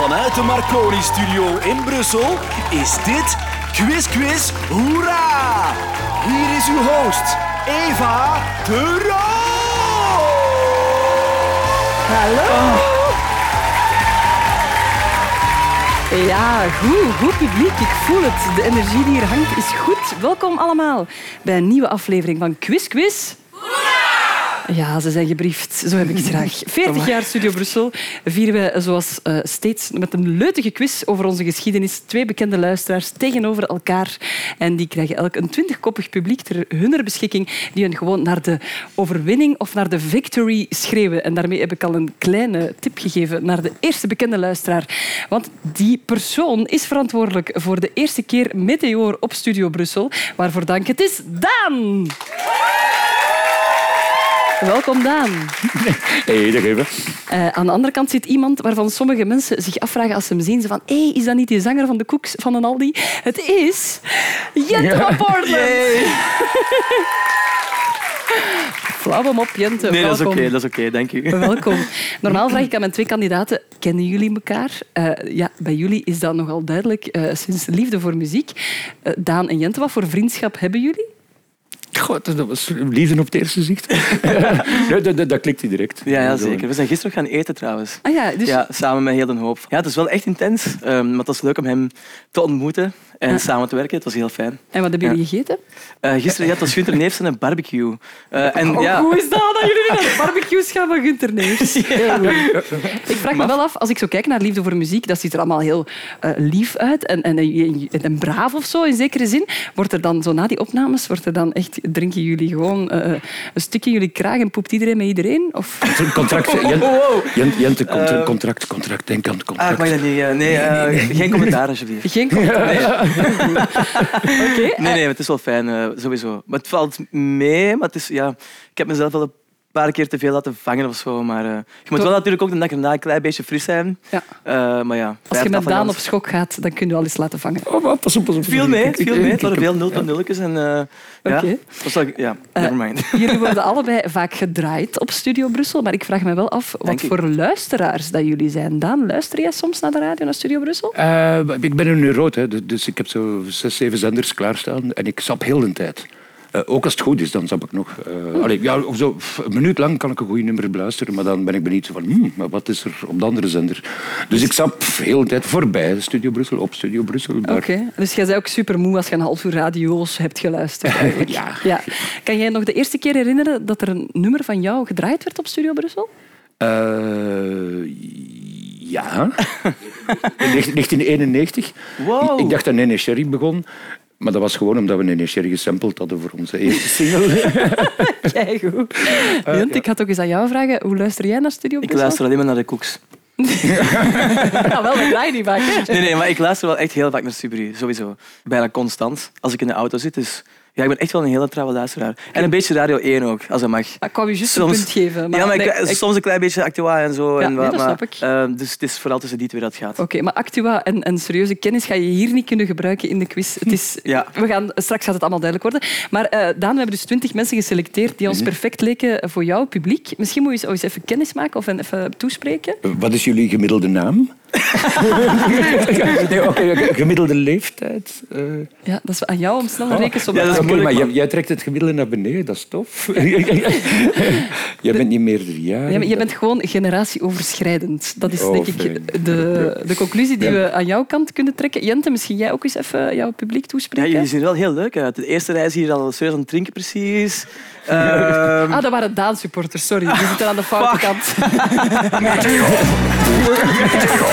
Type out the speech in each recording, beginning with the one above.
Vanuit de Marconi Studio in Brussel is dit Quiz Quiz Hoera! Hier is uw host, Eva de Roo! Hallo. Ja, goed, goed publiek. Ik voel het. De energie die hier hangt is goed. Welkom allemaal bij een nieuwe aflevering van Quiz Quiz. Ja, ze zijn gebriefd. Zo heb ik het graag. 40 jaar Studio Brussel vieren wij zoals eh, steeds met een leutige quiz over onze geschiedenis. Twee bekende luisteraars tegenover elkaar. En die krijgen elk een twintigkoppig publiek ter hunner beschikking die hun gewoon naar de overwinning of naar de victory schreeuwen. En daarmee heb ik al een kleine tip gegeven naar de eerste bekende luisteraar. Want die persoon is verantwoordelijk voor de eerste keer Meteor op Studio Brussel. Waarvoor dank. Het is Daan! Welkom, Daan. Hey, dag even. Eh, aan de andere kant zit iemand waarvan sommige mensen zich afvragen als ze hem zien. Ze van, hey, is dat niet die zanger van de Koeks van een Aldi? Het is Jente van Portland. Flauw hem op, Jente. Nee, dat is oké, Welkom. dat is oké, dank u. Welkom. Normaal vraag ik aan mijn twee kandidaten, kennen jullie elkaar? Eh, ja, bij jullie is dat nogal duidelijk, eh, sinds liefde voor muziek. Daan en Jente, wat voor vriendschap hebben jullie? God, dat was liefde op het eerste zicht. ja, dat, dat, dat klikt hij direct. Ja, ja, zeker. We zijn gisteren gaan eten trouwens. Ah ja, dus... Ja, samen met heel de hoop. Ja, het is wel echt intens, ehm, maar het was leuk om hem te ontmoeten en Ja. samen te werken. Het was heel fijn. En wat hebben jullie Ja. gegeten? Eh, gisteren ja, het was Gunther Neefs en een barbecue. Eh, en Oh, ja, Hoe is dat dat jullie naar de barbecues gaan van Gunther Neefs? Ik vraag me wel af, als ik zo kijk naar Liefde voor Muziek, dat ziet er allemaal heel eh, lief uit en, en, en, en braaf of zo, in zekere zin. Wordt er dan, zo na die opnames, wordt er dan echt, drinken jullie gewoon eh, een stukje in jullie kraag en poept iedereen met iedereen? Of... Een contract. Jent, Jent, Jente, contra- contract, contract, denk aan het ah, contract. ik mag dat niet. eh, nee, eh, geen commentaar alsjeblieft. Geen commentaar. Oké. Nee, nee, het is wel fijn, eh, sowieso. Maar het valt mee, maar het is, ja, ik heb mezelf wel een paar keer te veel laten vangen of zo. Maar eh, je moet wel natuurlijk ook de dag erna een klein beetje fris zijn. Ja. Eh, maar ja, Als je met Daan op schok gaat, dan kun je wel eens laten vangen. Oh, maar pas op, pas op. Viel mee, ik- mee. Het waren veel 0 tot 0 en eh ja, ja, never mind. Jullie worden allebei vaak gedraaid op Studio Brussel, maar ik vraag me wel af wat voor luisteraars dat jullie zijn. Daan, luister jij soms naar de radio, naar Studio Brussel? Eh, ik ben een neurot, hè, dus- dus ik heb zo zes, zeven zenders klaarstaan en ik sap heel de tijd. Eh, ook als het goed is, dan sap ik nog. Allee, ja, of zo, een minuut lang kan ik een goede nummer beluisteren, maar dan ben ik benieuwd van, hmm, maar wat is er op de andere zender? Dus ik heel de tijd voorbij Studio Brussel, op Studio Brussel. Oké, dus jij bent ook super moe als je een half uur radio's hebt geluisterd. Ja. ja. Kan jij nog de eerste keer herinneren dat er een nummer van jou gedraaid werd op Studio Brussel? Eh, ja. In 1991. Wow. Ik dacht dat Nene Sherry begon. Maar dat was gewoon omdat we Nene Sherry gesampled hadden voor onze eerste single. Kijk goed. Jent, ik had ook eens aan jou vragen, hoe luister jij naar Studio Ik luister alleen maar naar de koeks. Ja, wel, dat draai je niet vaak. Nee, nee, maar ik luister wel echt heel vaak naar Subaru, sowieso. Bijna constant, als ik in de auto zit. Dus ja, ik ben echt wel een hele trouwe luisteraar. En een beetje Radio 1 ook, als dat mag. Ik wou je juist een punt geven. Maar ja, maar ik- nee, ik- soms een klein beetje Actua en zo. Ja, en nee, wat, dat maar, snap ik. eh, dus het is vooral tussen die twee dat het gaat. Oké, maar Actua en, en serieuze kennis ga je hier niet kunnen gebruiken in de quiz. Het is, Ja. we gaan, straks gaat het allemaal duidelijk worden. Maar eh, Daan, we hebben dus twintig mensen geselecteerd die ons perfect leken voor jouw publiek. Misschien moet je eens- eens even kennis maken of even toespreken. Wat is jullie gemiddelde naam? Nee, oké, oké, gemiddelde leeftijd. eh. Ja, dat is aan jou om snel een rekensom Ja, te maken. maar jij, jij trekt het gemiddelde naar beneden, dat is tof. jij bent niet meerderjarig. Ja, maar je bent gewoon generatieoverschrijdend. Dat is Oh, denk ik de, de conclusie die Ja. we aan jouw kant kunnen trekken. Jente, misschien jij ook eens even jouw publiek Ja, toespreken? jullie zien er wel heel leuk uit. De eerste rij is hier al serieus aan het drinken, precies. Ehm, Ah, dat waren Daan-supporters, sorry. Die zitten aan de foute kant.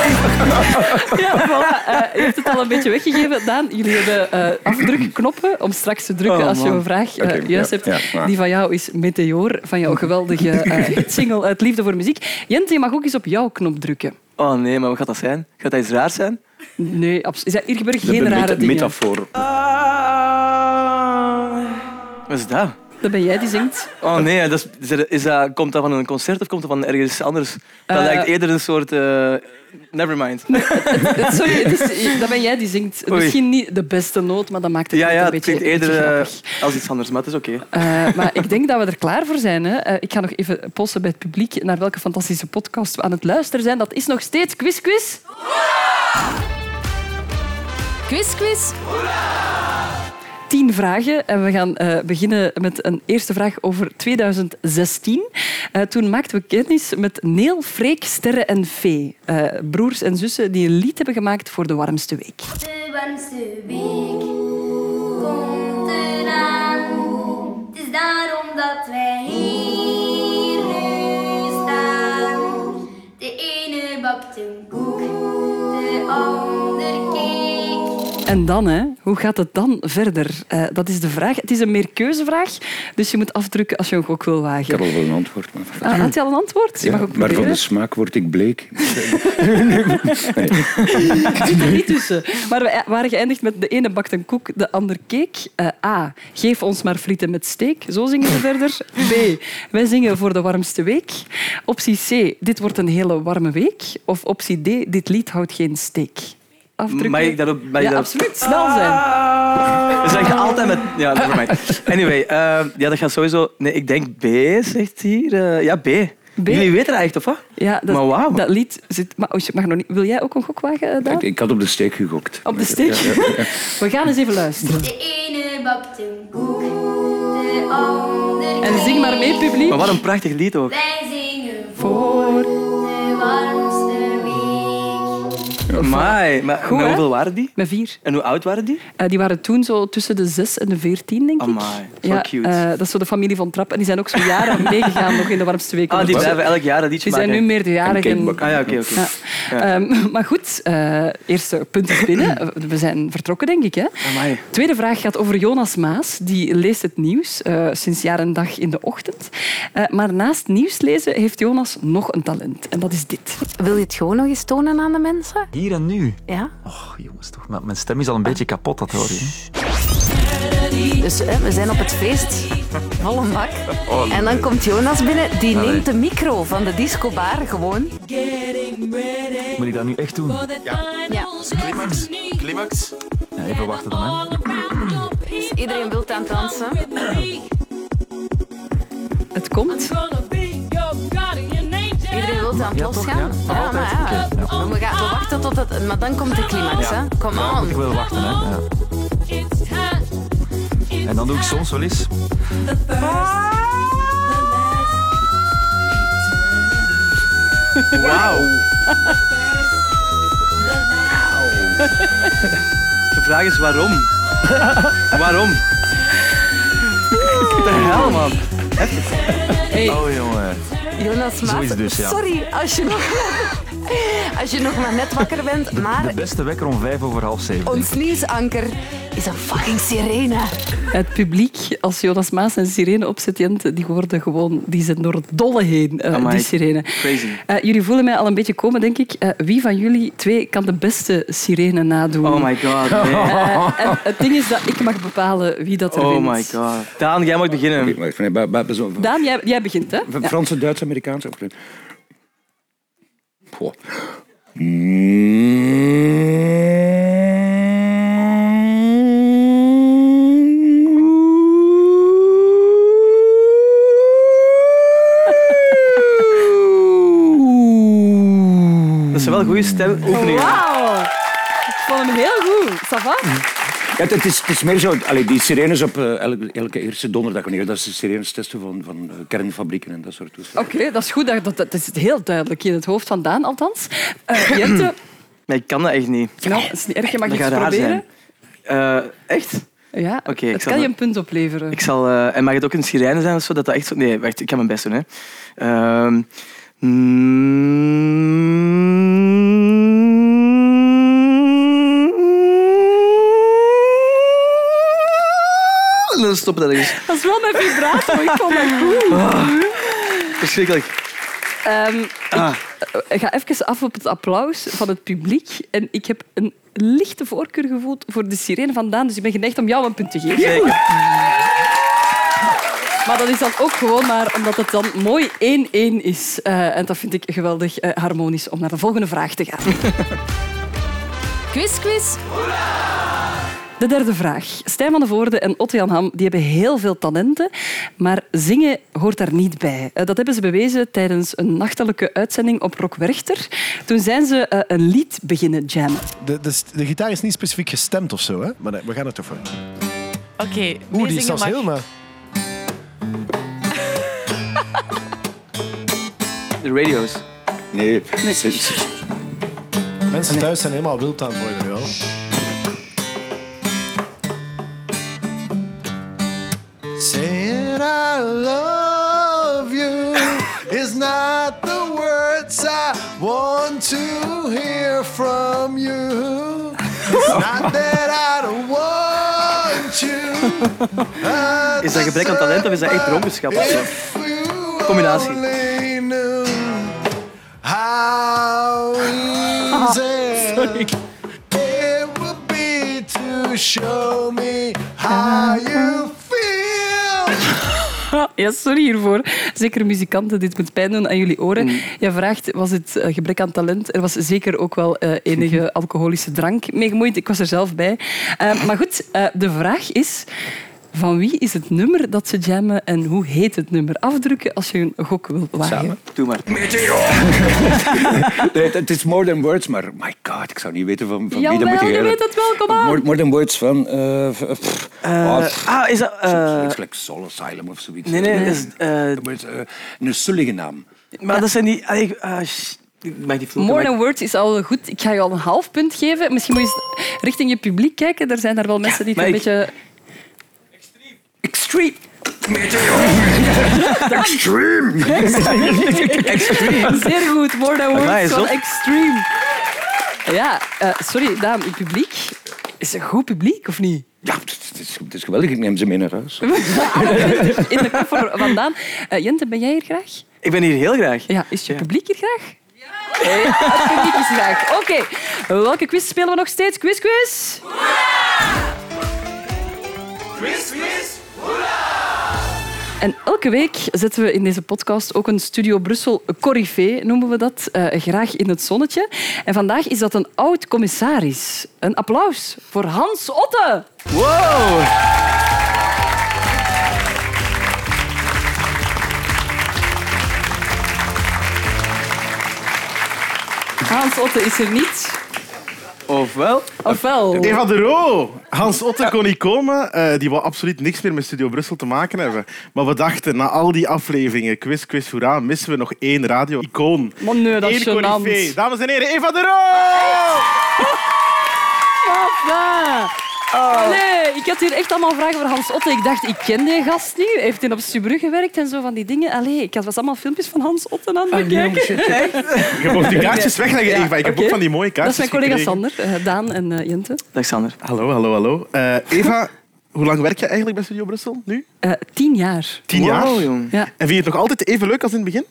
ja, voilà. Eh, je hebt het al een beetje weggegeven. Daan, jullie hebben eh, afdrukknoppen om straks te drukken Oh, als je een vraag eh, juist ja, hebt. ja. Die van jou is Meteor, van jouw geweldige eh, single uit Liefde voor Muziek. Jente, je mag ook eens op jouw knop drukken. Oh nee, maar wat gaat dat zijn? Gaat dat iets raars zijn? Nee, abs- is dat- hier gebeuren geen rare meta- dingen. metafoor. Wat is dat? Dat ben jij die zingt. Oh nee, dat is, is dat- dat, komt dat van een concert of komt dat van ergens anders? Dat Eh. lijkt eerder een soort... eh nevermind. Sorry, het is, dat ben jij die zingt. Oei. Misschien niet de beste noot, maar dat maakt het Ja, ja, een het beetje, klinkt eerder eh, als iets anders, maar het is oké. Eh, maar ik denk dat we er klaar voor zijn. Hè. Eh, ik ga nog even posten bij het publiek naar welke fantastische podcast we aan het luisteren zijn. Dat is nog steeds Quiz Quiz. Quiz, quiz. Tien vragen. En we gaan eh, beginnen met een eerste vraag over 2016. Eh, toen maakten we kennis met Neel, Freek, Sterre en Fee. Eh, broers en zussen die een lied hebben gemaakt voor de warmste week. De warmste week komt eraan. Het is daarom dat wij hier nu staan. De ene bakt een koek, de ander cake. En dan, hè, hoe gaat het dan verder? Eh, dat is de vraag. Het is een meerkeuzevraag, dus je moet afdrukken als je een gok wil Ik wagen. heb al wel een antwoord. Maar, Ah, had je al een antwoord? Je Ja, mag ook maar van de smaak word ik bleek. Ik zit er niet tussen. Maar we waren geëindigd met de ene bakt een koek, de ander cake. Eh, A. Geef ons maar frieten met steak. Zo zingen we verder. B. Wij zingen voor de warmste week. Optie C. Dit wordt een hele warme week. Of optie D. Dit lied houdt geen steek. Afdrukken. Mag ik daarop... mag ik ja, daarop- absoluut. Snel zijn. We zeggen altijd met... Ja, nevermind. Anyway, eh, ja, dat gaat sowieso... Nee, ik denk B, zegt hier. Eh, ja, B. B. Jullie weten dat echt, of wat? Ja, dat, Maar wauw. dat lied zit... Maar, oh, je mag nog niet... Wil jij ook een gok wagen, eh, Daan? Ik, ik had op de steek gegokt. Op de steek? We gaan eens even luisteren. De ene bakt een koek, de ander En zing maar mee, publiek. Maar wat een prachtig lied ook. Wij zingen voor de warmste week. Amai, maar Goed, met hè? hoeveel waren die? Met vier. En hoe oud waren die? Eh, die waren toen zo tussen de zes en de veertien, denk ik. Amai, zo ja, cute. eh, dat is zo de familie van Trapp. En die zijn ook zo jaren meegegaan nog in de warmste week. Ah, die ondertussen. blijven elk jaar dat liedje Die zijn nu maken. meerderjarig. En En, cakebakken. Ah ja, oké, oké. ja. Ehm, maar goed, eh, eerste punt is binnen. We zijn vertrokken, denk ik. Hè? Amai. Tweede vraag gaat over Jonas Maas. Die leest het nieuws eh, sinds jaar en dag in de ochtend. Eh, maar naast nieuws lezen heeft Jonas nog een talent. En dat is dit. Wil je het gewoon nog eens tonen aan de mensen? Hier en nu. Ja. Och, jongens, toch. maar Mijn stem is al een beetje kapot, dat hoor je. Dus hè, we zijn op het feest. Volle bak. En dan komt Jonas binnen. Die Allee. neemt de micro van de discobar gewoon. Moet ik dat nu echt doen? Ja. Climax. Climax. Ja, even wachten dan, hè. Dus iedereen wil aan het dansen. Het komt. Aan het losgaan. ja. Maar ja. Ja. We, gaan, we wachten tot het... Maar dan komt de climax, hè. Kom ik wel wachten, hè. Ja. En dan doe ik soms wel eens... Wauw. De vraag is waarom? waarom? Wat de hel, man? Hey, Oh, jongen. Jonas Maas. dus, ja. Sorry, als je, nog, als je nog maar net wakker bent. Maar De beste wekker om vijf over half zeven. ons nieuwsanker is een fucking sirene. Het publiek, als Jonas Maas en Sirene opzet, die worden gewoon, die zijn door het dolle heen, eh, Amai. die Sirene. Crazy. Eh, jullie voelen mij al een beetje komen, denk ik. Eh, wie van jullie twee kan de beste Sirene nadoen? Oh my god, nee. En het ding is dat ik mag bepalen wie dat er Oh wint. my god. Daan, jij mag beginnen. Daan, jij, jij begint, hè? Ja. Franse, Duits, Amerikaanse. Goh. Dat is wel een goede stemoefening. Wauw! Ik vond hem heel goed. Ça va? Ja, het, is, het is meer zo, allee, die sirenes op eh, elke, elke eerste donderdag. wanneer- Dat is de sirenes testen van, van eh, kernfabrieken en dat soort toestanden. Oké, dat is goed. Dat, dat, dat is heel duidelijk in het hoofd van Daan, althans. Eh Jente, Nee, ik kan dat echt niet. nou, dat is niet erg. Je mag Dat iets proberen. Eh, echt? Ja, Oké, ik het zal kan je dat- een punt opleveren. Ik zal, eh, en mag het ook een sirene zijn of zo? Dat dat echt zo... Nee, wacht, ik ga mijn best doen. Hè. Ehm, En dan dat ergens. Dat is wel mijn vibrato. Ik vond dat goed. Verschrikkelijk. Ehm, ik Ah. eh, ga even af op het applaus van het publiek. En ik heb een lichte voorkeur gevoeld voor de sirene van Daan. Dus ik ben geneigd om jou een punt te geven. Zeker. Maar dat is dan ook gewoon maar omdat het dan mooi 1-1 is. Eh, en dat vind ik geweldig eh, harmonisch om naar de volgende vraag te gaan. Quiz, quiz. De derde vraag. Stijn van de Voorde en Otto Jan Ham die hebben heel veel talenten, maar zingen hoort daar niet bij. Eh, Dat hebben ze bewezen tijdens een nachtelijke uitzending op Rock Werchter. Toen zijn ze eh, een lied beginnen jammen. De, de, de gitaar is niet specifiek gestemd of zo, hè? maar nee, we gaan er toch voor. Oké, Oeh, die is zelfs mag. helemaal... De radio's. Nee. Mensen thuis zijn helemaal wild aan het worden. Ja. I love you is not the words I want to hear from you. It's not that I don't want you. Is dat gebrek aan talent of is dat echt dronkenschap? Combinatie. How easy it would be to show me how you. Ja, sorry hiervoor. Zeker muzikanten, dit moet pijn doen aan jullie oren. Mm. Je vraagt, was het eh, gebrek aan talent? Er was zeker ook wel eh, enige alcoholische drank mee gemoeid. Ik was er zelf bij. Eh, maar goed, de vraag is... Van wie is het nummer dat ze jammen en hoe heet het nummer? Afdrukken als je een gok wil wagen. Samen. Doe maar. Nee, het is More Than Words, maar my god, ik zou niet weten van, van wie dat moet je je weet het wel, kom aan. More, more Than Words van... pff, pff, Ah, is dat... eh, zoiets like Soul Asylum of zoiets. nee, nee, het is, eh, een sullige naam. maar dat zijn die... ik- sh- ik mag die vloeken, More than words is al goed. Ik ga je al een half punt geven. Misschien moet je eens richting je publiek kijken. Er zijn daar wel mensen die het een ik- beetje... Extreme. Zeer goed. More than words Amai, van extreme. Ja, eh, sorry, Daan, uw publiek. Is een goed publiek, of niet? Ja, het is, het geweldig. Ik neem ze mee naar huis. In de koffer vandaan. Eh, Jente, ben jij hier graag? Ik ben hier heel graag. Ja, is je publiek hier graag? Ja. het publiek is graag. Oké, welke quiz spelen we nog steeds? Quiz, quiz? En elke week zetten we in deze podcast ook een Studio Brussel corifee, noemen we dat, eh, graag in het zonnetje. En vandaag is dat een oud-commissaris. Een applaus voor Hans Otte. Wow! Hans Otte is er niet. Ofwel? Ofwel. Eva de Roo. Hans Otte kon niet komen. Eh, die wou absoluut niks meer met Studio Brussel te maken hebben. Maar we dachten, na al die afleveringen, quiz, quiz, hoera, missen we nog één radio-icoon. Nee, dat is. Dames en heren, Eva de Roo! Papa. Nee, ik had hier echt allemaal vragen voor Hans Otte. Ik dacht, ik ken die gast niet. Heeft hij op Stubru gewerkt en zo van die dingen? Allee, ik had was allemaal filmpjes van Hans Otte aan het bekijken. Je mag die kaartjes wegleggen, Ja, Eva. Ik heb ook van die mooie Dat is kaartjes mijn collega gekregen. Sander, eh, Daan en eh, Jente. Dag Sander. Hallo, hallo, hallo. Eh, Eva, hoe lang werk je eigenlijk bij Studio Brussel nu? Eh, tien jaar. Tien jaar? Wow, jong. Ja. En vind je het nog altijd even leuk als in het begin?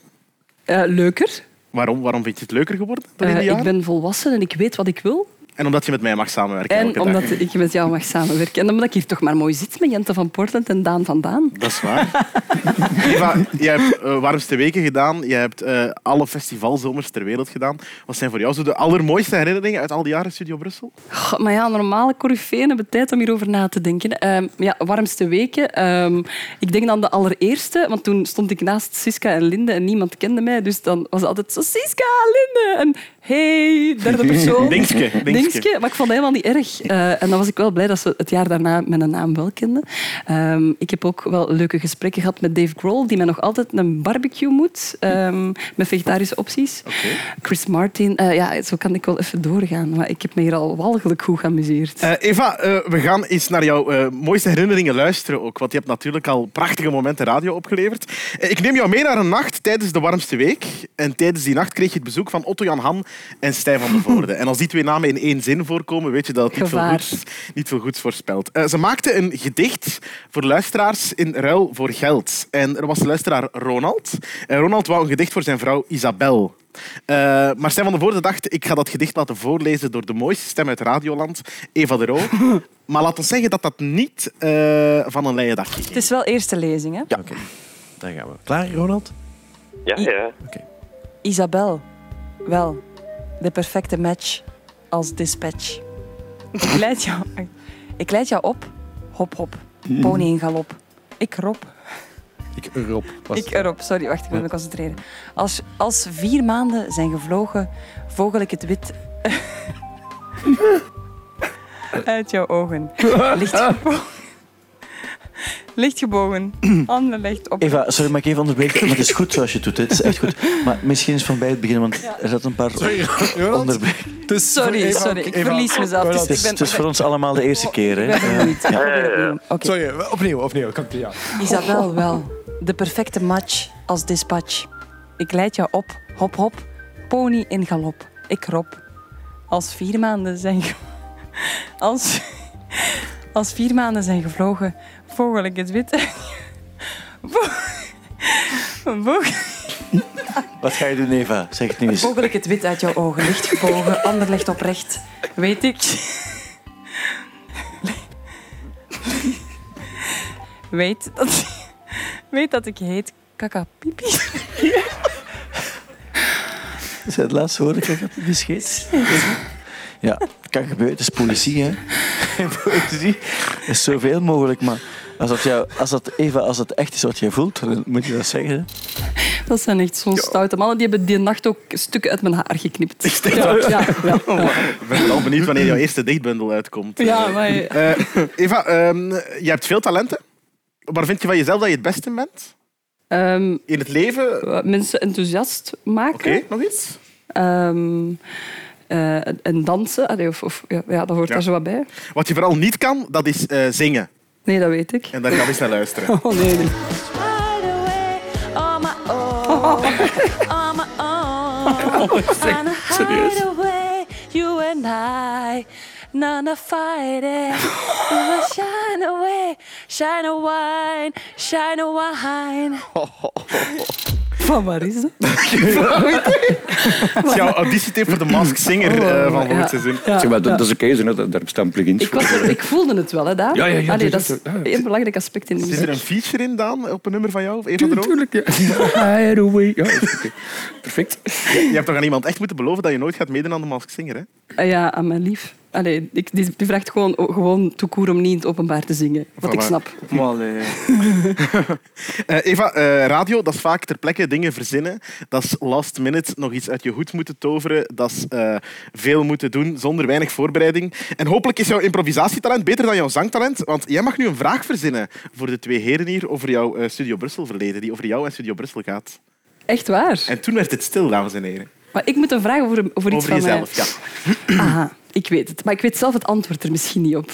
Eh, leuker. Waarom, waarom vind je het leuker geworden dan in die ik jaren? ben volwassen en ik weet wat ik wil. En omdat je met mij mag samenwerken En dag. omdat ik met jou mag samenwerken. En omdat ik hier toch maar mooi zit met Jente van Portland en Daan van Daan. Dat is waar. Eva, jij hebt eh, warmste weken gedaan. Je hebt eh, alle festivalzomers ter wereld gedaan. Wat zijn voor jou zo de allermooiste herinneringen uit al die jaren Studio Brussel? Goh, maar ja, normale coryfeeën hebben tijd om hierover na te denken. Ehm, ja, warmste weken. Ehm, ik denk dan de allereerste, want toen stond ik naast Siska en Linde en niemand kende mij. Dus dan was het altijd zo, Siska, Linde. En hey, derde persoon. Dingske, dingske. Maar ik vond het helemaal niet erg. Eh, en dan was ik wel blij dat ze het jaar daarna mijn naam wel kenden. Ehm, ik heb ook wel leuke gesprekken gehad met Dave Grohl, die mij nog altijd een barbecue moet, ehm, met vegetarische opties. Chris Martin. Eh, ja, zo kan ik wel even doorgaan. Maar ik heb me hier al walgelijk goed geamuseerd. Eh, Eva, we gaan eens naar jouw mooiste herinneringen luisteren ook. Want je hebt natuurlijk al prachtige momenten radio opgeleverd. Ik neem jou mee naar een nacht tijdens de warmste week. En tijdens die nacht kreeg je het bezoek van Otto Jan Han en Stijn van de Voorde. En als die twee namen in één zin voorkomen, weet je dat het niet veel, goeds, niet veel goeds voorspelt. Eh, ze maakten een gedicht voor luisteraars in ruil voor geld. En er was de luisteraar Ronald. En Ronald wou een gedicht voor zijn vrouw Isabel Eh, maar Stijn van de Voorde dacht, ik ga dat gedicht laten voorlezen door de mooiste stem uit Radioland, Eva de Roo. maar laat ons zeggen dat dat niet eh, van een leien dakje Het ging. is wel eerste lezing, hè? Ja, oké. Daar gaan we. Klaar, Ronald? Ja, ja. Isabel. Wel, de perfecte match als dispatch. Ik leid jou, ik leid jou op. Hop, hop. Pony in galop. Ik Rob. Ik Rob. Was Ik erop. Sorry, wacht, ik moet me concentreren. Als, als vier maanden zijn gevlogen, vogel ik het wit uit jouw ogen. Licht Licht gebogen. Handen licht op. Eva, sorry, mag ik even onderbreken? Maar het is goed zoals je het doet. hè. Het is echt goed. Maar misschien eens van bij het begin, want er zat een paar is Sorry, Eva- sorry. Ik Eva- verlies mezelf. Dus Het is, ben, het is voor ons allemaal de eerste keer. Hè? Ik ben vermoeid. Ik probeer opnieuw. Oké. Sorry, opnieuw, opnieuw. Kan ja. Isabel, wel. De perfecte match als dispatch. Ik leid jou op. Hop, hop. Pony in galop. Ik Rob. Als vier maanden zijn... Als... Als vier maanden zijn gevlogen, vogel ik het wit uit je- Vo- Vogel... Wat ga je doen, Eva? Zeg het nu eens. Vogel ik het wit uit jouw ogen, licht gebogen, ander licht oprecht. Weet ik. Weet dat, weet dat ik heet Kaka Pipi. Is het laatste woord heb bescheid? Ja, kan gebeuren. Het is poëzie, hè. poëzie is zoveel mogelijk, maar als dat, jou, als dat, Eva, als het echt is wat jij voelt, dan moet je dat zeggen. hè. Dat zijn echt zo'n stoute mannen. Die hebben die nacht ook stukken uit mijn haar geknipt. Ja, ja, ja, ja. Ik ben wel benieuwd wanneer jouw eerste dichtbundel uitkomt. Ja, maar... Eh, Eva, ehm, je hebt veel talenten. Waar vind je van jezelf dat je het beste in bent? ehm, In het leven? Oké, mensen enthousiast maken. nog iets? Ehm, eh, en dansen. Allee, of, of, ja, ja, dat hoort Ja. daar zo wat bij. Wat je vooral niet kan, dat is eh, zingen. Nee, dat weet ik. En daar gaan we eens naar luisteren. Oh nee, nee. on my own, on my own. Trying to hide away, you and I. None of fighting. We will shine away, shine a wine, shine a wine. Van waar is dat? Dat is jouw auditietape voor de Mask Singer eh, van volgend Ja. seizoen. Ja, Zeg maar, dat, is een keuze, hè. Dat- daar bestaan plugins Ik, voor. was er- ik voelde het wel, hè, Daan? Ja, ja, ja, Allee, dat is is ja. een belangrijk aspect in de Zit er muziek. een feature in, Daan, op een nummer van jou? Of de? Tuurlijk, ja. Hide away. Ja, oké. Perfect. Je hebt toch aan iemand echt moeten beloven dat je nooit gaat meedoen aan de Mask Singer, hè? Ah ja, aan mijn lief. Allee, ik, die, die vraagt gewoon, gewoon toekoer om niet in het openbaar te zingen. Wat ik snap. Allee. Eh, Eva, eh, radio, dat is vaak ter plekke dingen verzinnen. Dat is last minute nog iets uit je hoed moeten toveren. Dat is eh, veel moeten doen zonder weinig voorbereiding. En hopelijk is jouw improvisatietalent beter dan jouw zangtalent. Want jij mag nu een vraag verzinnen voor de twee heren hier over jouw Studio Brussel verleden, die over jou en Studio Brussel gaat. Echt waar? En toen werd het stil, dames en heren. Maar ik moet een vraag over, over iets Over van mij. jezelf, ja. Aha, ik weet het. Maar ik weet zelf het antwoord er misschien niet op.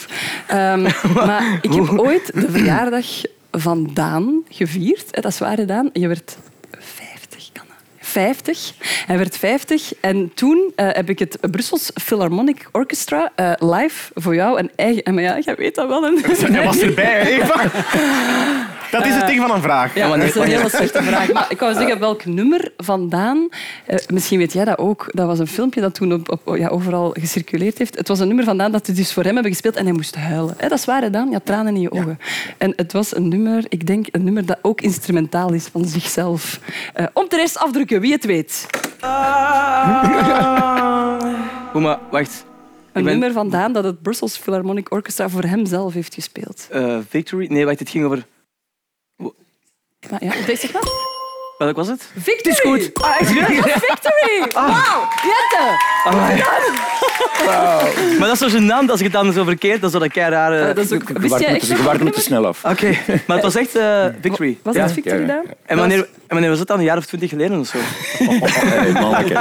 Ehm, maar ik heb ooit de verjaardag van Daan gevierd. Eh, Dat is waar, Daan. Je werd 50, kan dat? 50. Hij werd 50. En toen eh, heb ik het Brussels Philharmonic Orchestra eh, live voor jou een eigen... En maar ja, jij weet dat wel. Jij was erbij, Eva. Dat is het ding van een vraag. Ja, dat is een hele slechte vraag. Maar ik wou zeggen, welk nummer vandaan... Eh, misschien weet jij dat ook. Dat was een filmpje dat toen op, op, ja, overal gecirculeerd heeft. Het was een nummer vandaan dat ze dus voor hem hebben gespeeld en hij moest huilen. Hè, dat is waar, hè, Daan? Je had tranen in je ogen. En het was een nummer, ik denk, een nummer dat ook instrumentaal is van zichzelf. Eh, om te rest afdrukken, wie het weet. Hoe maar, wacht. Een ben- nummer vandaan dat het Brussels Philharmonic Orchestra voor hem zelf heeft gespeeld. Eh, Victory? Nee, wacht, het ging over... Ja, zeg maar. Welk was het? Victory! is goed. Ah, echt? Victory! Wauw! Jette! Maar dat is zo gênant als ik het dan zo verkeerd, dan zou dat kei raar... eh, Ah, dat is ook... Wist jij echt je te snel af. Oké, maar het was echt eh, Victory. Was ja. dat Victory, ja, ja. Daan? En wanneer, en wanneer was dat dan? Een jaar of twintig geleden of zo? Hey, manneke.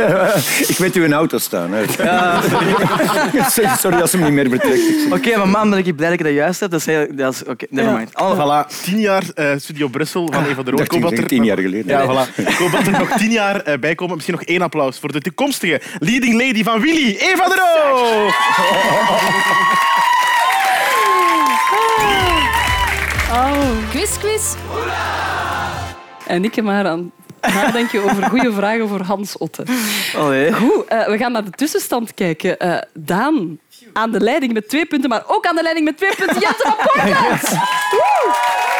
Ik weet uw auto staan. Hè. Sorry als ze hem niet meer betrekt. Oké, maar man, ben ik blij dat ik dat juist heb. Dat is, heel- dat is oké, nevermind. Allemaal- Voilà, tien jaar eh, Studio Brussel van Eva de Roo. dacht, Ik hoop ik dat denk tien jaar geleden. Ja, voilà. Ik hoop dat er nog tien jaar eh, bij komen. Misschien nog één applaus voor de toekomstige leading lady van Willy, Eva de Roo. Oh. Quiz, quiz. En ik maar aan nadenken over goede vragen voor Hans Otte. Allee. Goed, eh, we gaan naar de tussenstand kijken. Eh, Daan aan de leiding met twee punten, maar ook aan de leiding met twee punten. Jette van Portland!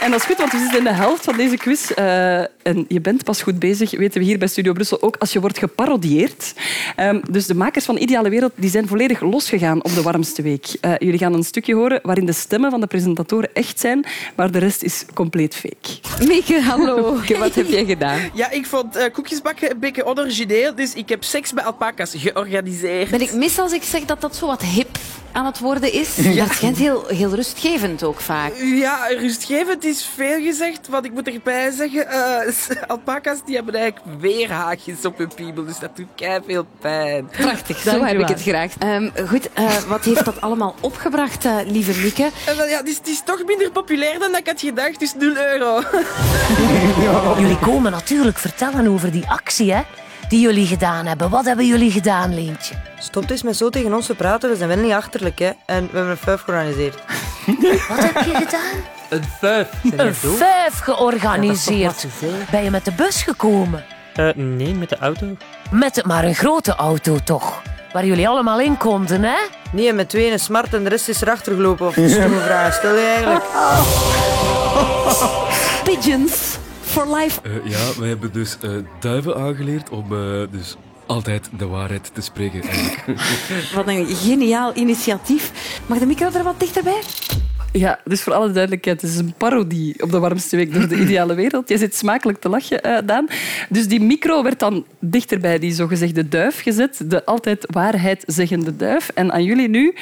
En dat is goed, want we zitten in de helft van deze quiz. Eh, en je bent pas goed bezig, weten we hier bij Studio Brussel ook, als je wordt geparodieerd. Ehm, dus de makers van Ideale Wereld die zijn volledig losgegaan op de warmste week. Eh, jullie gaan een stukje horen waarin de stemmen van de presentatoren echt zijn, maar de rest is compleet fake. Mieke, hallo. Wat heb jij gedaan? Ja, ik vond eh, koekjes bakken een beetje origineel, dus ik heb seks bij alpaca's georganiseerd. Ben ik mis als ik zeg dat dat zo wat hip aan het worden is? Ja. Dat schijnt heel, heel rustgevend ook vaak. Ja, rustgevend is veel gezegd. Wat ik moet erbij zeggen, eh, alpaca's die hebben eigenlijk weerhaagjes op hun piemel, dus dat doet kei veel pijn. Prachtig, zo heb ik het graag. Ehm, goed, eh, wat heeft dat allemaal opgebracht, eh, lieve Mieke? Ja, het, is, het is toch minder populair dan ik had gedacht, dus 0 euro. Jullie komen natuurlijk vertellen over die actie, hè? Die jullie gedaan hebben. Wat hebben jullie gedaan, Leentje? Stop eens met zo tegen ons te praten, we zijn wel niet achterlijk. Hè? En we hebben een fuif georganiseerd. Wat heb je gedaan? Een fuif. Een vijf georganiseerd. Ben je met de bus gekomen? nee, met de auto. Met het maar een grote auto toch? Waar jullie allemaal in konden, hè? Nee, met twee een smart en de rest is erachter gelopen. Of stomme vraag stel je eigenlijk? Pigeons for life. Eh, ja, wij hebben dus eh, duiven aangeleerd om eh, dus altijd de waarheid te spreken. eigenlijk. Wat een geniaal initiatief. Mag de micro er wat dichterbij? Ja, dus voor alle duidelijkheid, het is een parodie op de warmste week door de ideale wereld. Jij zit smakelijk te lachen, eh, Daan. Dus die micro werd dan dichter bij die zogezegde duif gezet. De altijd waarheid zeggende duif. En aan jullie nu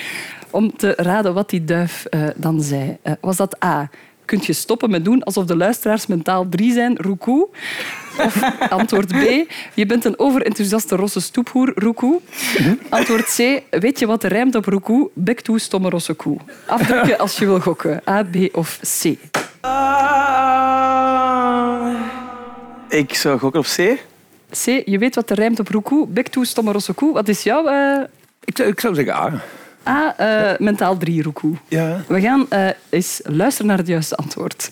om te raden wat die duif eh, dan zei. Eh, was dat A? Kunt je stoppen met doen alsof de luisteraars mentaal drie zijn, roekoe? Of antwoord B, je bent een overenthousiaste rosse stoephoer, roekoe. Antwoord C, weet je wat er rijmt op roekoe? Bek toe, stomme rosse koe. Afdrukken als je wil gokken. A, B of C. Ik zou gokken op C. C, je weet wat er rijmt op roekoe? Bek toe, stomme rosse koe. Wat is jouw... eh, Ik zou, ik zou zeggen A. A, eh, mentaal drie, roekoe. Ja. We gaan eh, eens luisteren naar het juiste antwoord.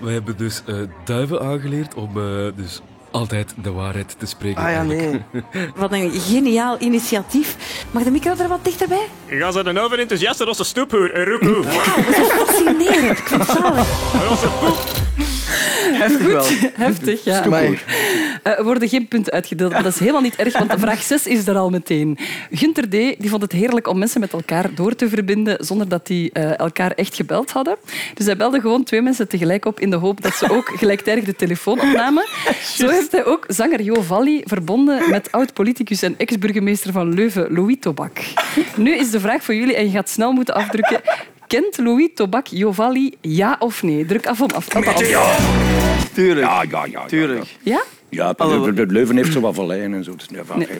wij hebben dus eh, duiven aangeleerd om eh, dus altijd de waarheid te spreken. Ah ja, eigenlijk. Wat een geniaal initiatief. Mag de micro er wat dichterbij? Ga ze een overenthousiaste rosse stoephoer, een roekoe. Fascinerend. Ik vind het zalig. Heftig wel. Heftig, ja. Eh, Er worden geen punten uitgedeeld, maar dat is helemaal niet erg, want de vraag 6 is er al meteen. Gunter D. die vond het heerlijk om mensen met elkaar door te verbinden zonder dat die eh, elkaar echt gebeld hadden. Dus hij belde gewoon twee mensen tegelijk op in de hoop dat ze ook gelijktijdig de telefoon opnamen. Zo heeft hij ook zanger Jo Valli verbonden met oud-politicus en ex-burgemeester van Leuven, Louis Tobak. Nu is de vraag voor jullie, en je gaat snel moeten afdrukken. Kent Louis Tobak Jo Valli, ja of nee? Druk af om af. af. Tuurlijk. Ja, ja, ja. Tuurlijk. Ja? Ja, de, de Leuven heeft zo wat valleien en zo. Dus, ja, van-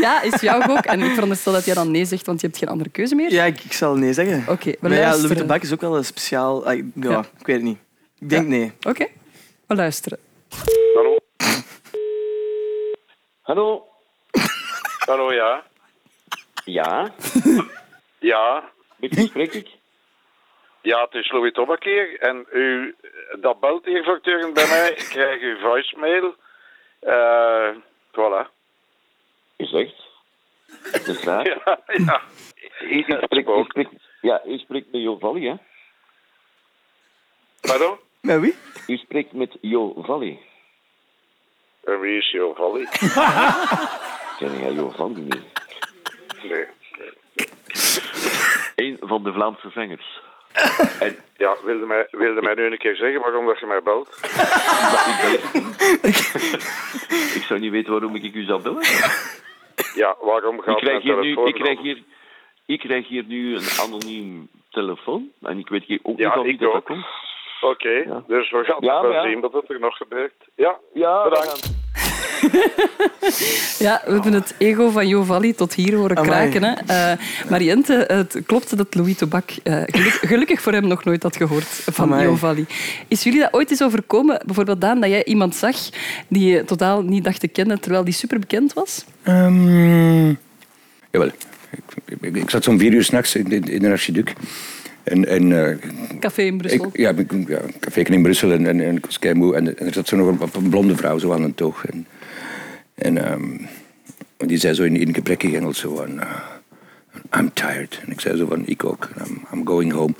Ja, is jouw gok. En ik veronderstel dat jij dan nee zegt, want je hebt geen andere keuze meer. Ja, ik, ik zal nee zeggen. Oké, we Maar ja, luisteren. Louis de Bak is ook wel een speciaal... ah, Ja, Ja. ik weet het niet. Ik denk nee. Oké, we luisteren. Hallo? Hallo? Hallo, ja. Ja? Ja. Met wie spreek ik? Ja, het is Louis Tobak hier. En u, dat belt hier voortdurend bij mij. Ik krijg uw voicemail. Eh voilà. Is echt? Dat is waar. Ja, ja. Spreekt, u spreekt, ja, u spreekt met Jo Valli, hè? Pardon? Met wie? U spreekt met Jo Valli. En wie is Jo Valli? Ken jij Jo Valli niet? Nee. Een van de Vlaamse zangers. En, ja, wilde mij, wilde mij nu een keer zeggen waarom dat je mij belt? Ik zou niet weten waarom ik u zou bellen. Ja, waarom Ik gaat krijg, mijn hier nu, ik, krijg hier, ik krijg hier nu een anoniem telefoon. En ik weet hier ook niet Ja, van wie ik dat komt. Oké, dus we gaan Ja, wel zien wat er nog gebeurt. Ja, Ja, bedankt. Ja, we hebben het ego van Jo Valli tot hier horen Amai. kraken. Hè. Eh, Mariente, het klopt dat Louis Tobak geluk- gelukkig voor hem nog nooit had gehoord van Amai. Jo Valli. Is jullie dat ooit eens overkomen? Bijvoorbeeld, Daan, dat jij iemand zag die je totaal niet dacht te kennen, terwijl die superbekend was? Ehm, jawel. Ik, ik, ik zat zo'n vier uur s'nachts in, in, in een archiduc. En, en, eh, Café in Brussel. ik, ja, café in Brussel en, en, en ik was. En, en er zat zo nog een, een blonde vrouw zo aan een toog. En, en ehm, die zei zo in, in gebrekkig Engels zo van... eh, I'm tired. En ik zei zo van, ik ook. I'm, I'm going home.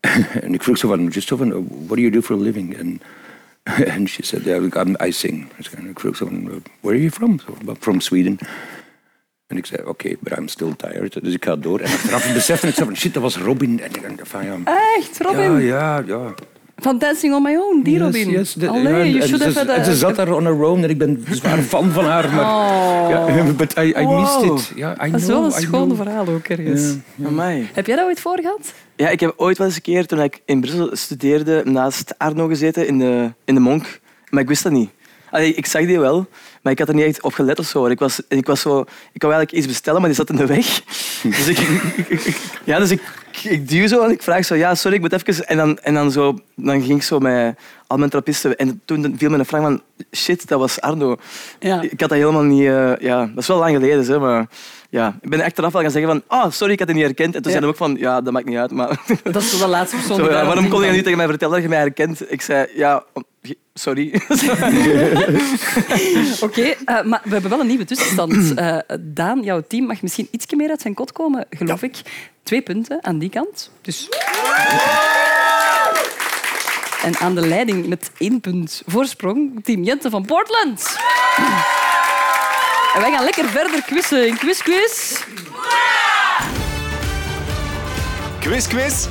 en ik vroeg zo van, just zo van, what do you do for a living? En and she said, yeah, I'm, I sing. En ik vroeg zo van, where are you from? So, from Sweden. En ik zei, oké, but I'm still tired. Dus ik ga door. En achteraf besefte ik zo van, shit, dat was Robin. En ik dacht van, ja, Echt, Robin? Ja, ja, ja. Van Dancing on My Own, die Robin. Yes, yes. De- Allee, ja, you en should ze, have had a- ze zat daar on her own en ik ben zwaar fan van haar. Maar, Oh. ja, but I, I missed it. Ja, I Dat is know, wel een schoon know. verhaal ook ergens. Ja. Amai. Heb jij dat ooit voor gehad? Ja, ik heb ooit wel eens een keer, toen ik in Brussel studeerde, naast Arno gezeten in de, in de Monk. Maar ik wist dat niet. Allee, ik zag die wel, maar ik had er niet echt op gelet of zo. Ik, was, ik, was zo, ik wou eigenlijk iets bestellen, maar die zat in de weg. Dus ik, ja, dus ik, ik duw zo en ik vraag zo, ja, sorry, ik moet even... En dan, en dan, zo, dan ging ik zo met al mijn trappisten... En toen viel me een vraag van, shit, dat was Arno. Ja. Ik had dat helemaal niet... eh, ja, dat is wel lang geleden, zeg, maar... Ja, ik ben achteraf wel gaan zeggen van, ah, sorry, ik had het niet herkend. En toen Ja. zei hij ook van, ja, dat maakt niet uit, maar... Dat is de laatste persoon Zo, ja, waarom kon je niet tegen mij vertellen dat je mij herkent? Ik zei, ja, sorry. Oké, eh, maar we hebben wel een nieuwe tussenstand. Eh, Daan, jouw team mag misschien iets meer uit zijn kot komen, geloof ik. Twee punten aan die kant. Dus... En aan de leiding met één punt voorsprong, team Jente van Portland. En wij gaan lekker verder quizzen in Quiz Quiz. Quiz, quiz.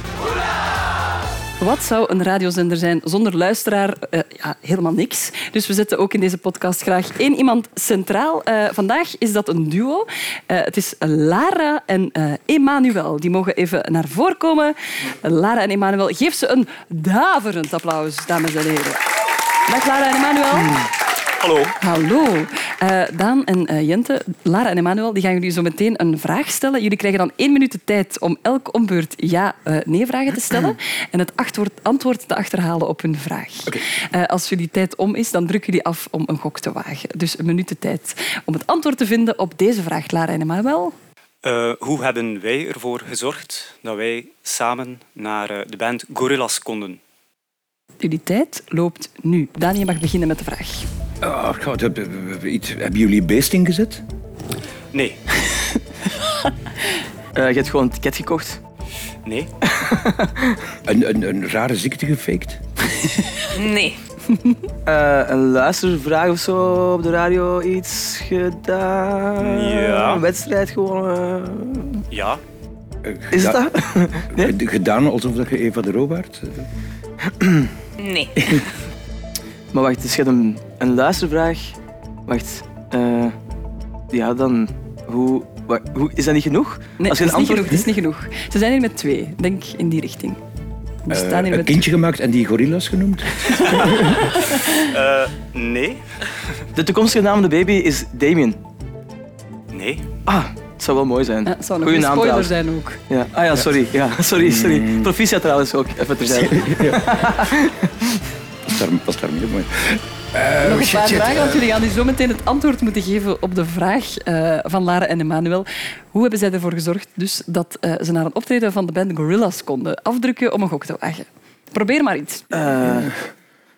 Wat zou een radiozender zijn zonder luisteraar? Eh, ja, helemaal niks. Dus we zetten ook in deze podcast graag één iemand centraal. Eh, vandaag is dat een duo. Eh, het is Lara en Emmanuel. Die mogen even naar voren komen. Lara en Emmanuel, geef ze een daverend applaus, dames en heren. Dag Lara en Emmanuel. Hallo. Hallo. Eh, Daan en eh, Jente, Lara en Emmanuel, die gaan jullie zo meteen een vraag stellen. Jullie krijgen dan één minuut de tijd om elk ombeurt ja-nee-vragen te stellen en het antwoord, antwoord te achterhalen op hun vraag. Eh, als jullie tijd om is, dan drukken jullie af om een gok te wagen. Dus een minuut de tijd om het antwoord te vinden op deze vraag, Lara en Emmanuel. Eh, hoe hebben wij ervoor gezorgd dat wij samen naar eh, de band Gorillaz konden? Jullie tijd loopt nu. Daan, je mag beginnen met de vraag. Oh, God, hebben jullie beest ingezet? Nee. Eh, je hebt gewoon een ticket gekocht? Nee. Een, een, een rare ziekte gefaked? Nee. Eh, een luistervraag of zo op de radio iets gedaan? Ja. Een wedstrijd gewonnen? Ja. Is het dat? Nee? Gedaan alsof dat je Eva de Roo waart? Nee. Maar wacht, dus je hebt een, een luistervraag. Wacht. eh, ja, dan... Hoe, wa- hoe... Is dat niet genoeg? Nee, Als je het een is, niet antwoord... genoeg, het is niet genoeg. Ze zijn hier met twee. Denk in die richting. We staan Eh, hier een met kindje gemaakt en die gorillas genoemd? Eh, nee. De toekomstige naam van de baby is Damien. Nee. Ah, het zou wel mooi zijn. Ja, het zou een naam spoiler trouwens. zijn ook. Ja. Ah ja, sorry. Ja, sorry, sorry. Mm. Proficiat trouwens ook, even terzijde. Pas daar, pas daar mooi. Nog een paar vragen, want jullie gaan nu zo meteen het antwoord moeten geven op de vraag eh, van Lara en Emmanuel. Hoe hebben zij ervoor gezorgd dus, dat eh, ze naar een optreden van de band Gorillaz konden afdrukken om een gok te wagen? Probeer maar iets. Eh,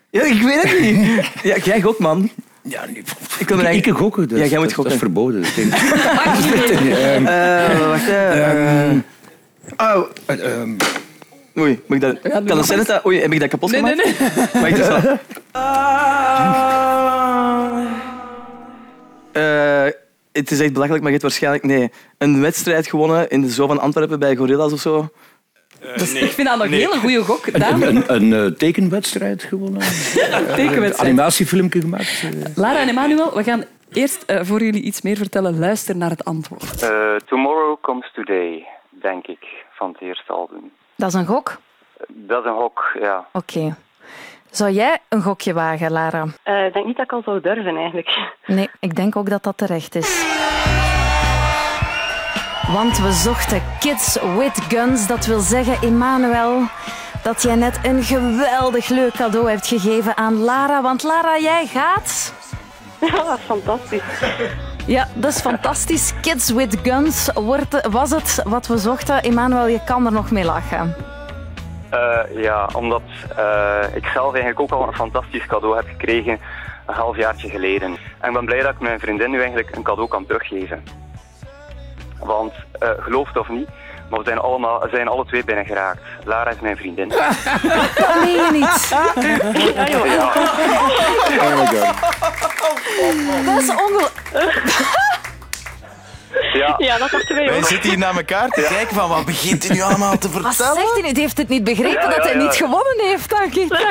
ja, ik weet het niet. Ja, jij gokt, man. Ja, nee, Ik wil eigenlijk- ik gokken, dus Ja, jij moet gokken. dat is verboden. Dat denk ik. Eh, wacht. Ehm, Eh, oh, eh, ehm, oei. Moet ik dat... kan het zijn dat dat... Oei, heb ik dat kapot Nee, nee, gemaakt? nee. Wacht, dus wel. Eh, het is echt belachelijk, maar je hebt waarschijnlijk... Nee, een wedstrijd gewonnen in de Zoo van Antwerpen bij Gorillas of zo. Eh, nee. Ik vind dat nog een Nee. hele goede gok. een, Daan, een, een, eh, tekenwedstrijd gewonnen. Een tekenwedstrijd. animatiefilmpje gemaakt. Lara en Emmanuel, we gaan eerst voor jullie iets meer vertellen. Luister naar het antwoord. Eh, Tomorrow Comes Today, denk ik, van het eerste album. Dat is een gok? Dat is een hok, ja. Oké. Zou jij een gokje wagen, Lara? Eh, ik denk niet dat ik al zou durven, eigenlijk. Nee, ik denk ook dat dat terecht is. Want we zochten kids with guns. Dat wil zeggen, Emmanuel, dat jij net een geweldig leuk cadeau hebt gegeven aan Lara. Want Lara, jij gaat... Ja, dat is fantastisch. Ja, dat is fantastisch. Kids with guns wordt, was het wat we zochten. Emmanuel, je kan er nog mee lachen. Eh, ja, omdat eh, ik zelf eigenlijk ook al een fantastisch cadeau heb gekregen een halfjaartje geleden. En ik ben blij dat ik mijn vriendin nu eigenlijk een cadeau kan teruggeven. Want eh geloof het of niet, maar we zijn, allemaal, zijn alle twee binnengeraakt. Lara is mijn vriendin. Dat meen je niet. Ja, joh. Ja. Oh my god. Dat is ongelooflijk. Ja. ja, dat dachten wij Wij zitten hier naar elkaar te kijken van wat begint hij nu allemaal te Wat vertellen? zegt hij nu? Die heeft het niet begrepen Ja, dat hij niet gewonnen heeft, dank ik.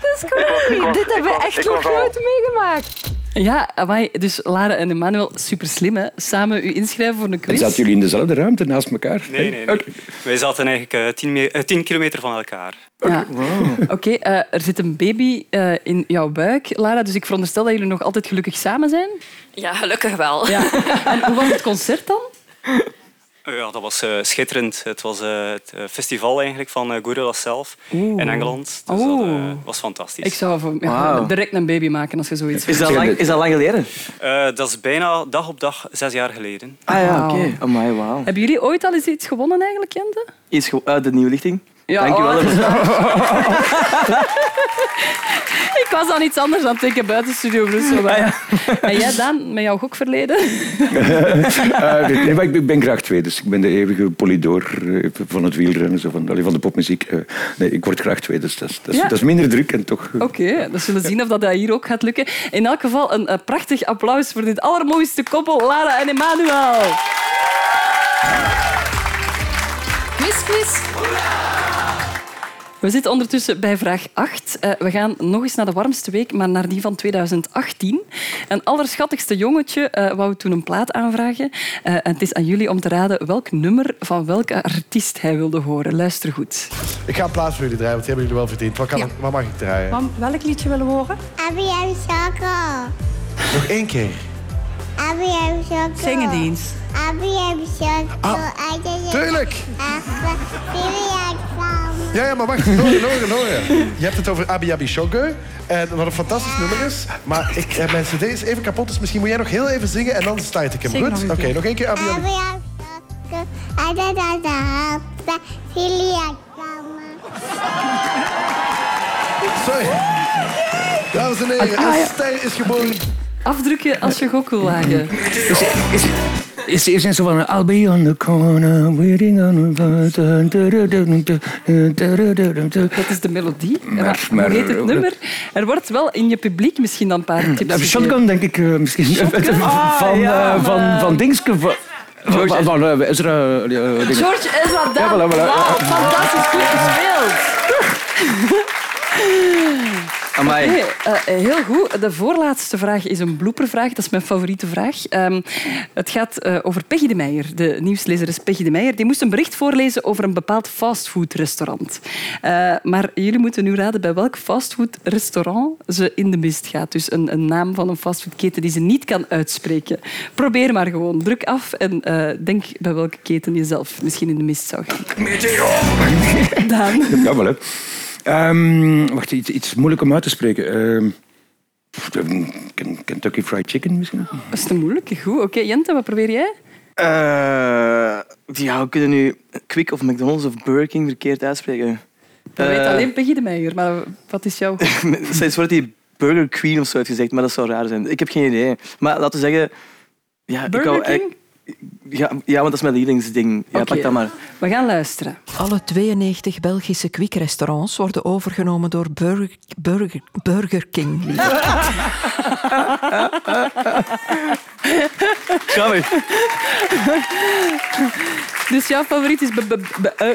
Dat is cool. Dit hebben we echt ik nog nooit meegemaakt. Ja, amai, dus Lara en Emmanuel, super slim hè. Samen u inschrijven voor een En quiz. zaten jullie in dezelfde ruimte naast elkaar? Nee, nee, nee. Wij zaten eigenlijk eh, tien, eh, tien kilometer van elkaar. Ja. Oké, eh, er zit een baby eh, in jouw buik, Lara, dus ik veronderstel dat jullie nog altijd gelukkig samen zijn. Ja, gelukkig wel. Ja. En hoe was het concert dan? Eh, ja, dat was eh, schitterend. Het was eh, het eh, festival eigenlijk van Gorillaz zelf Oeh. in Engeland. Dus Oeh. dat was fantastisch. Ik zou ja, direct een baby maken als je zoiets Is dat, vindt. lang, is dat lang geleden? Eh, dat is bijna dag op dag zes jaar geleden. Ah ja, oké. Wauw. Amai, wauw. Hebben jullie ooit al eens iets gewonnen eigenlijk, Jente? Iets ge- uit de nieuwe lichting. Ja, Dank je wel. oh. Ik was aan iets anders aan het denken buiten Studio Brussel. maar- En jij, Daan, met jouw gokverleden? Eh, nee, maar ik ben- graag twee, dus ik ben de eeuwige polidoor eh, van het wielrennen, zo van, van de popmuziek. Eh, nee, ik word graag twee, dus dat is, dat is, Ja. dat is minder druk en toch... Oké, we zullen zien of dat hier ook gaat lukken. In elk geval een, prachtig applaus voor dit allermooiste koppel, Lara en Emmanuel. Quiz, quiz. We zitten ondertussen bij vraag 8. Eh, we gaan nog eens naar de warmste week, maar naar die van 2018. Een allerschattigste jongetje eh, wou toen een plaat aanvragen. Eh, en het is aan jullie om te raden welk nummer van welke artiest hij wilde horen. Luister goed. Ik ga een plaats voor jullie draaien, want die hebben jullie wel verdiend. Wat, kan, Ja. wat mag ik draaien? Mam, welk liedje willen we horen? Abby en Choco. Nog één keer. Abby en Choco. Zing het eens. Abby en Choco. Ah, tuurlijk. Vivian Ja, ja, maar wacht. Loren, Loren, Loren. Je hebt het over Abi Abi Shogo. En wat een fantastisch nummer is. Maar ik, eh, mijn cd is even kapot, dus misschien moet jij nog heel even zingen en dan start ik hem. Zing Goed? nog een Oké, keer. nog één keer Abi Abi. Sorry. Dames en heren, Ah, ster is geboren. Afdrukken als je gok wil wagen. Is is er zo van I'll be on the corner waiting on the Dat is de melodie. Maar- maar, hoe heet het nummer? Er wordt wel in je publiek misschien dan een paar tips. Shotgun denk ik eh, misschien. Shotgun? Ah, van, ja. eh, van, van Dingske. Van, van, van eh, Ezra. eh, dingen. George Ezra Daan. Ja, voilà, voilà. Wauw, fantastisch goed gespeeld. Amai. Eh, heel goed. De voorlaatste vraag is een bloopervraag. Dat is mijn favoriete vraag. Ehm, het gaat eh, over Peggy de Meijer. De nieuwslezeres Peggy de Meijer. Die moest een bericht voorlezen over een bepaald fastfoodrestaurant. Eh, maar jullie moeten nu raden bij welk fastfoodrestaurant ze in de mist gaat. Dus een, een naam van een fastfoodketen die ze niet kan uitspreken. Probeer maar gewoon. Druk af en eh, denk bij welke keten je zelf misschien in de mist zou gaan. Daan. Ja, wel, hè. Ehm, wacht, iets, iets moeilijk om uit te spreken. Ehm, Kentucky Fried Chicken misschien? Dat is te moeilijk. Goed. Oké, Jente, wat probeer jij? Eh, ja, we kunnen nu Quick of McDonald's of Burger King verkeerd uitspreken. Dat weet Eh, alleen Peggy de Meijer. Maar wat is jouw... Steeds wordt die Burger Queen of zo uitgezegd, maar dat zou raar zijn. Ik heb geen idee. Maar laten we zeggen... Ja, ik Burger wou King? Ja, ja, want dat is mijn lievelingsding. Ja, Oké. pak dat maar. We gaan luisteren. Alle 92 Belgische Quick-restaurants worden overgenomen door Burger, Burger, Burger King. Mee. Dus jouw favoriet is eh,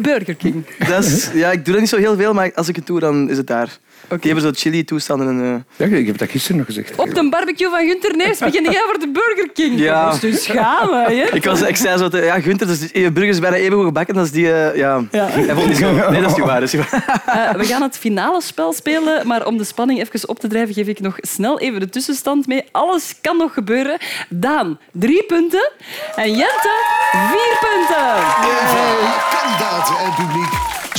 Burger King. Dat is, ja, ik doe dat niet zo heel veel, maar als ik het doe, dan is het daar. Die hebben zo chili-toestanden. En, eh, Ja, ik heb dat gisteren nog gezegd. Op de barbecue van Gunter Neefs begin jij voor de Burger King. Ja. Dus dus schamen, hè? Ik, was, ik zei zo, te- ja, Gunther, dus je burger is bijna even goed gebakken als die... eh, ja. Hij vond het niet zo. Nee, dat is niet waar. Dat is niet waar. Eh, we gaan het finale spel spelen, maar om de spanning even op te drijven, geef ik nog snel even de tussenstand mee. Alles kan nog gebeuren. Daan, drie punten. En Jente, vier punten. Kandidaten en publiek,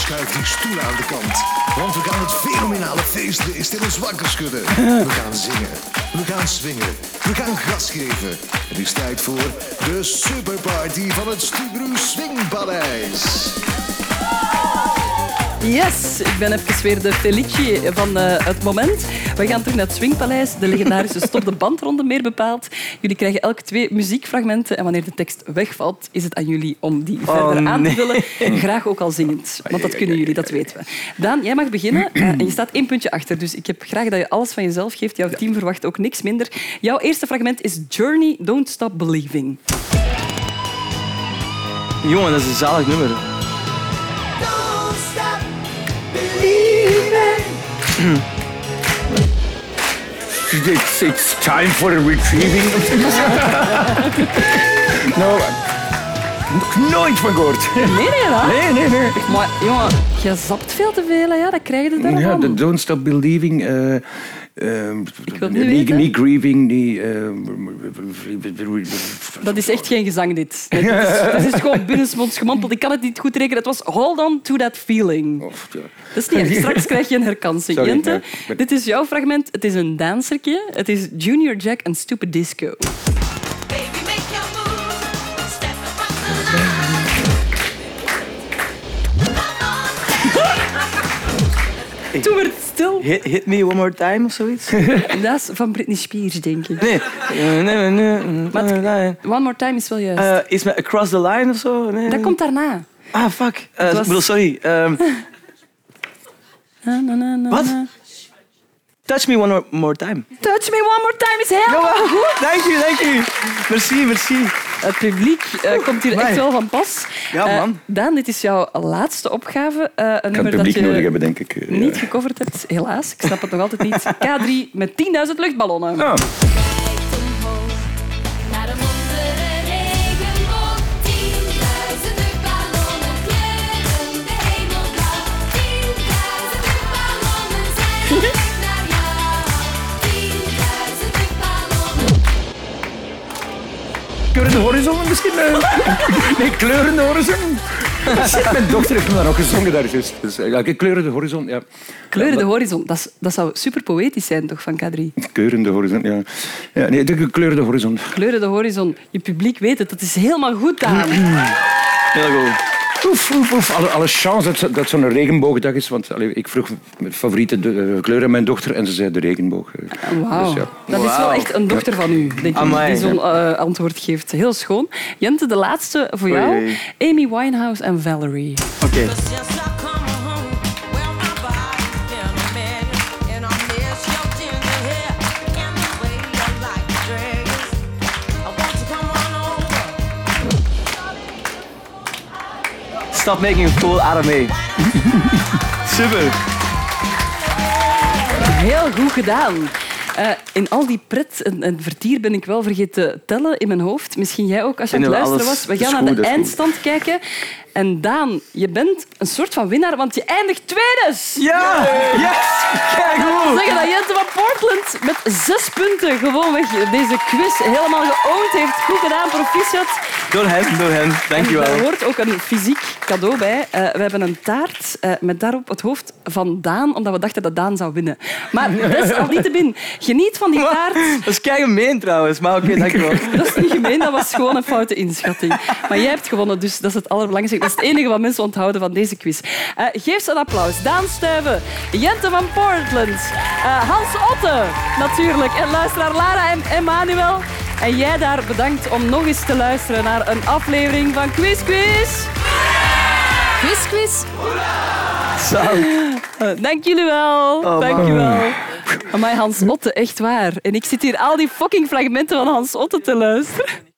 schuif die stoelen aan de kant. Want we gaan het fenomenale feestbeest in ons wakker schudden. We gaan zingen, we gaan swingen, we gaan gas geven. Het is tijd voor de superparty van het Stubru Swingpaleis. Yes, ik ben even weer de Felici van eh, het moment. We gaan terug naar het Swingpaleis. De legendarische Stop de Bandronde meer bepaald. Jullie krijgen elk twee muziekfragmenten en wanneer de tekst wegvalt, is het aan jullie om die Oh, verder aan te nee. vullen. Graag ook al zingend, want dat kunnen jullie, dat weten we. Daan, jij mag beginnen eh, en je staat één puntje achter. Dus ik heb graag dat je alles van jezelf geeft. Jouw team verwacht ook niks minder. Jouw eerste fragment is Journey, Don't Stop Believing. Jongen, dat is een zalig nummer. It's, it's time for a retrieving. nou, nog nooit van gehoord. Nee, nee? Nee, nee, nee. Maar jongen, je zapt veel te veel, hè, ja, dat krijg je er Ja, de Don't Stop Believing. eh, ehm, wil het niet niet, weten. niet grieving, niet... ehm, Dat is echt geen gezang, dit. Nee, dit, is, dit is gewoon binnensmonds gemompeld. Ik kan het niet goed rekenen. Het was Hold On To That Feeling. Dat is niet erg. Straks krijg je een herkansing. Sorry, Jente, ja, dit is jouw fragment. Het is een dansertje. Het is Junior Jack en Stupid Disco. Toen werd het stil. Hit, hit me one more time of zoiets? Dat is van Britney Spears, denk ik. Nee. nee, nee, Maar. One More Time is wel juist. Eh, is met Across the Line of zo? Nee. dat komt daarna. Ah, fuck. Was- Ik bedoel, sorry. Ehm, Na, na, na, na, Wat? touch me one more, time. Touch Me One More Time is helemaal goed. Dank u, dank u. Merci, merci. Het publiek eh, komt hier echt wel van pas. Ja, Eh, man. Daan, dit is jouw laatste opgave. Eh, een Ik kan nummer het dat je nodig hebben, denk ik. eh, ja. niet gecoverd hebt, helaas. Ik snap het nog altijd niet. K3 met 10.000 luchtballonnen. Ah. Misschien? eh? Nee, kleurende horizon. Shit, mijn dochter heeft me daar ook gezongen daar. Dus, eh, ja, kleurende horizon, ja. Kleuren de horizon, dat, is- dat zou super poëtisch zijn toch van K3? maar- Kleurende horizon, ja. ja nee, de kleurende horizon. Kleuren de horizon, je publiek weet het, dat is helemaal goed. Heel goed. Oef, oef, oef. Alle, alle chance dat, dat zo'n regenboogdag is. Want allee, ik vroeg mijn favoriete eh, kleur aan mijn dochter en ze zei de regenboog. eh. Wauw. Dus ja. Dat is wel echt een dochter van u, denk ik, Amai. die zo'n eh, antwoord geeft. Heel schoon. Jente, de laatste voor jou. Oei. Amy Winehouse en Valerie. Oké. Stop making a fool out of me. Super. Heel goed gedaan. Eh, in al die pret en, en vertier ben ik wel vergeten tellen in mijn hoofd. Misschien jij ook, als je aan het luisteren was. We gaan naar de eindstand kijken. En Daan, je bent een soort van winnaar, want je eindigt tweede. Ja! Yes! Kijk hoe! zeggen dat Jente van Portland met zes punten gewoonweg deze quiz helemaal geoond heeft. Goed gedaan, proficiat. Door hem, door hem. En Dankjewel. daar hoort ook een fysiek cadeau bij. Eh, we hebben een taart eh, met daarop het hoofd van Daan, omdat we dachten dat Daan zou winnen. Maar dat is al niet te bin. Geniet van die taart. Dat is kei gemeen trouwens, maar oké, dankjewel. Dat is niet gemeen, dat was gewoon een foute inschatting. Maar jij hebt gewonnen, dus dat is het allerbelangrijkste. Dat is het enige wat mensen onthouden van deze quiz. Eh, geef ze een applaus. Daan Stuiven, Jente van Portland, eh, Hans Otte natuurlijk en luisteraar Lara en Emmanuel. En jij daar bedankt om nog eens te luisteren naar een aflevering van Quiz Quiz. Quiz, quiz. Eh, dank jullie wel. Oh, dank je wel. Amai, Hans Otte, echt waar. En ik zit hier al die fucking fragmenten van Hans Otte te luisteren.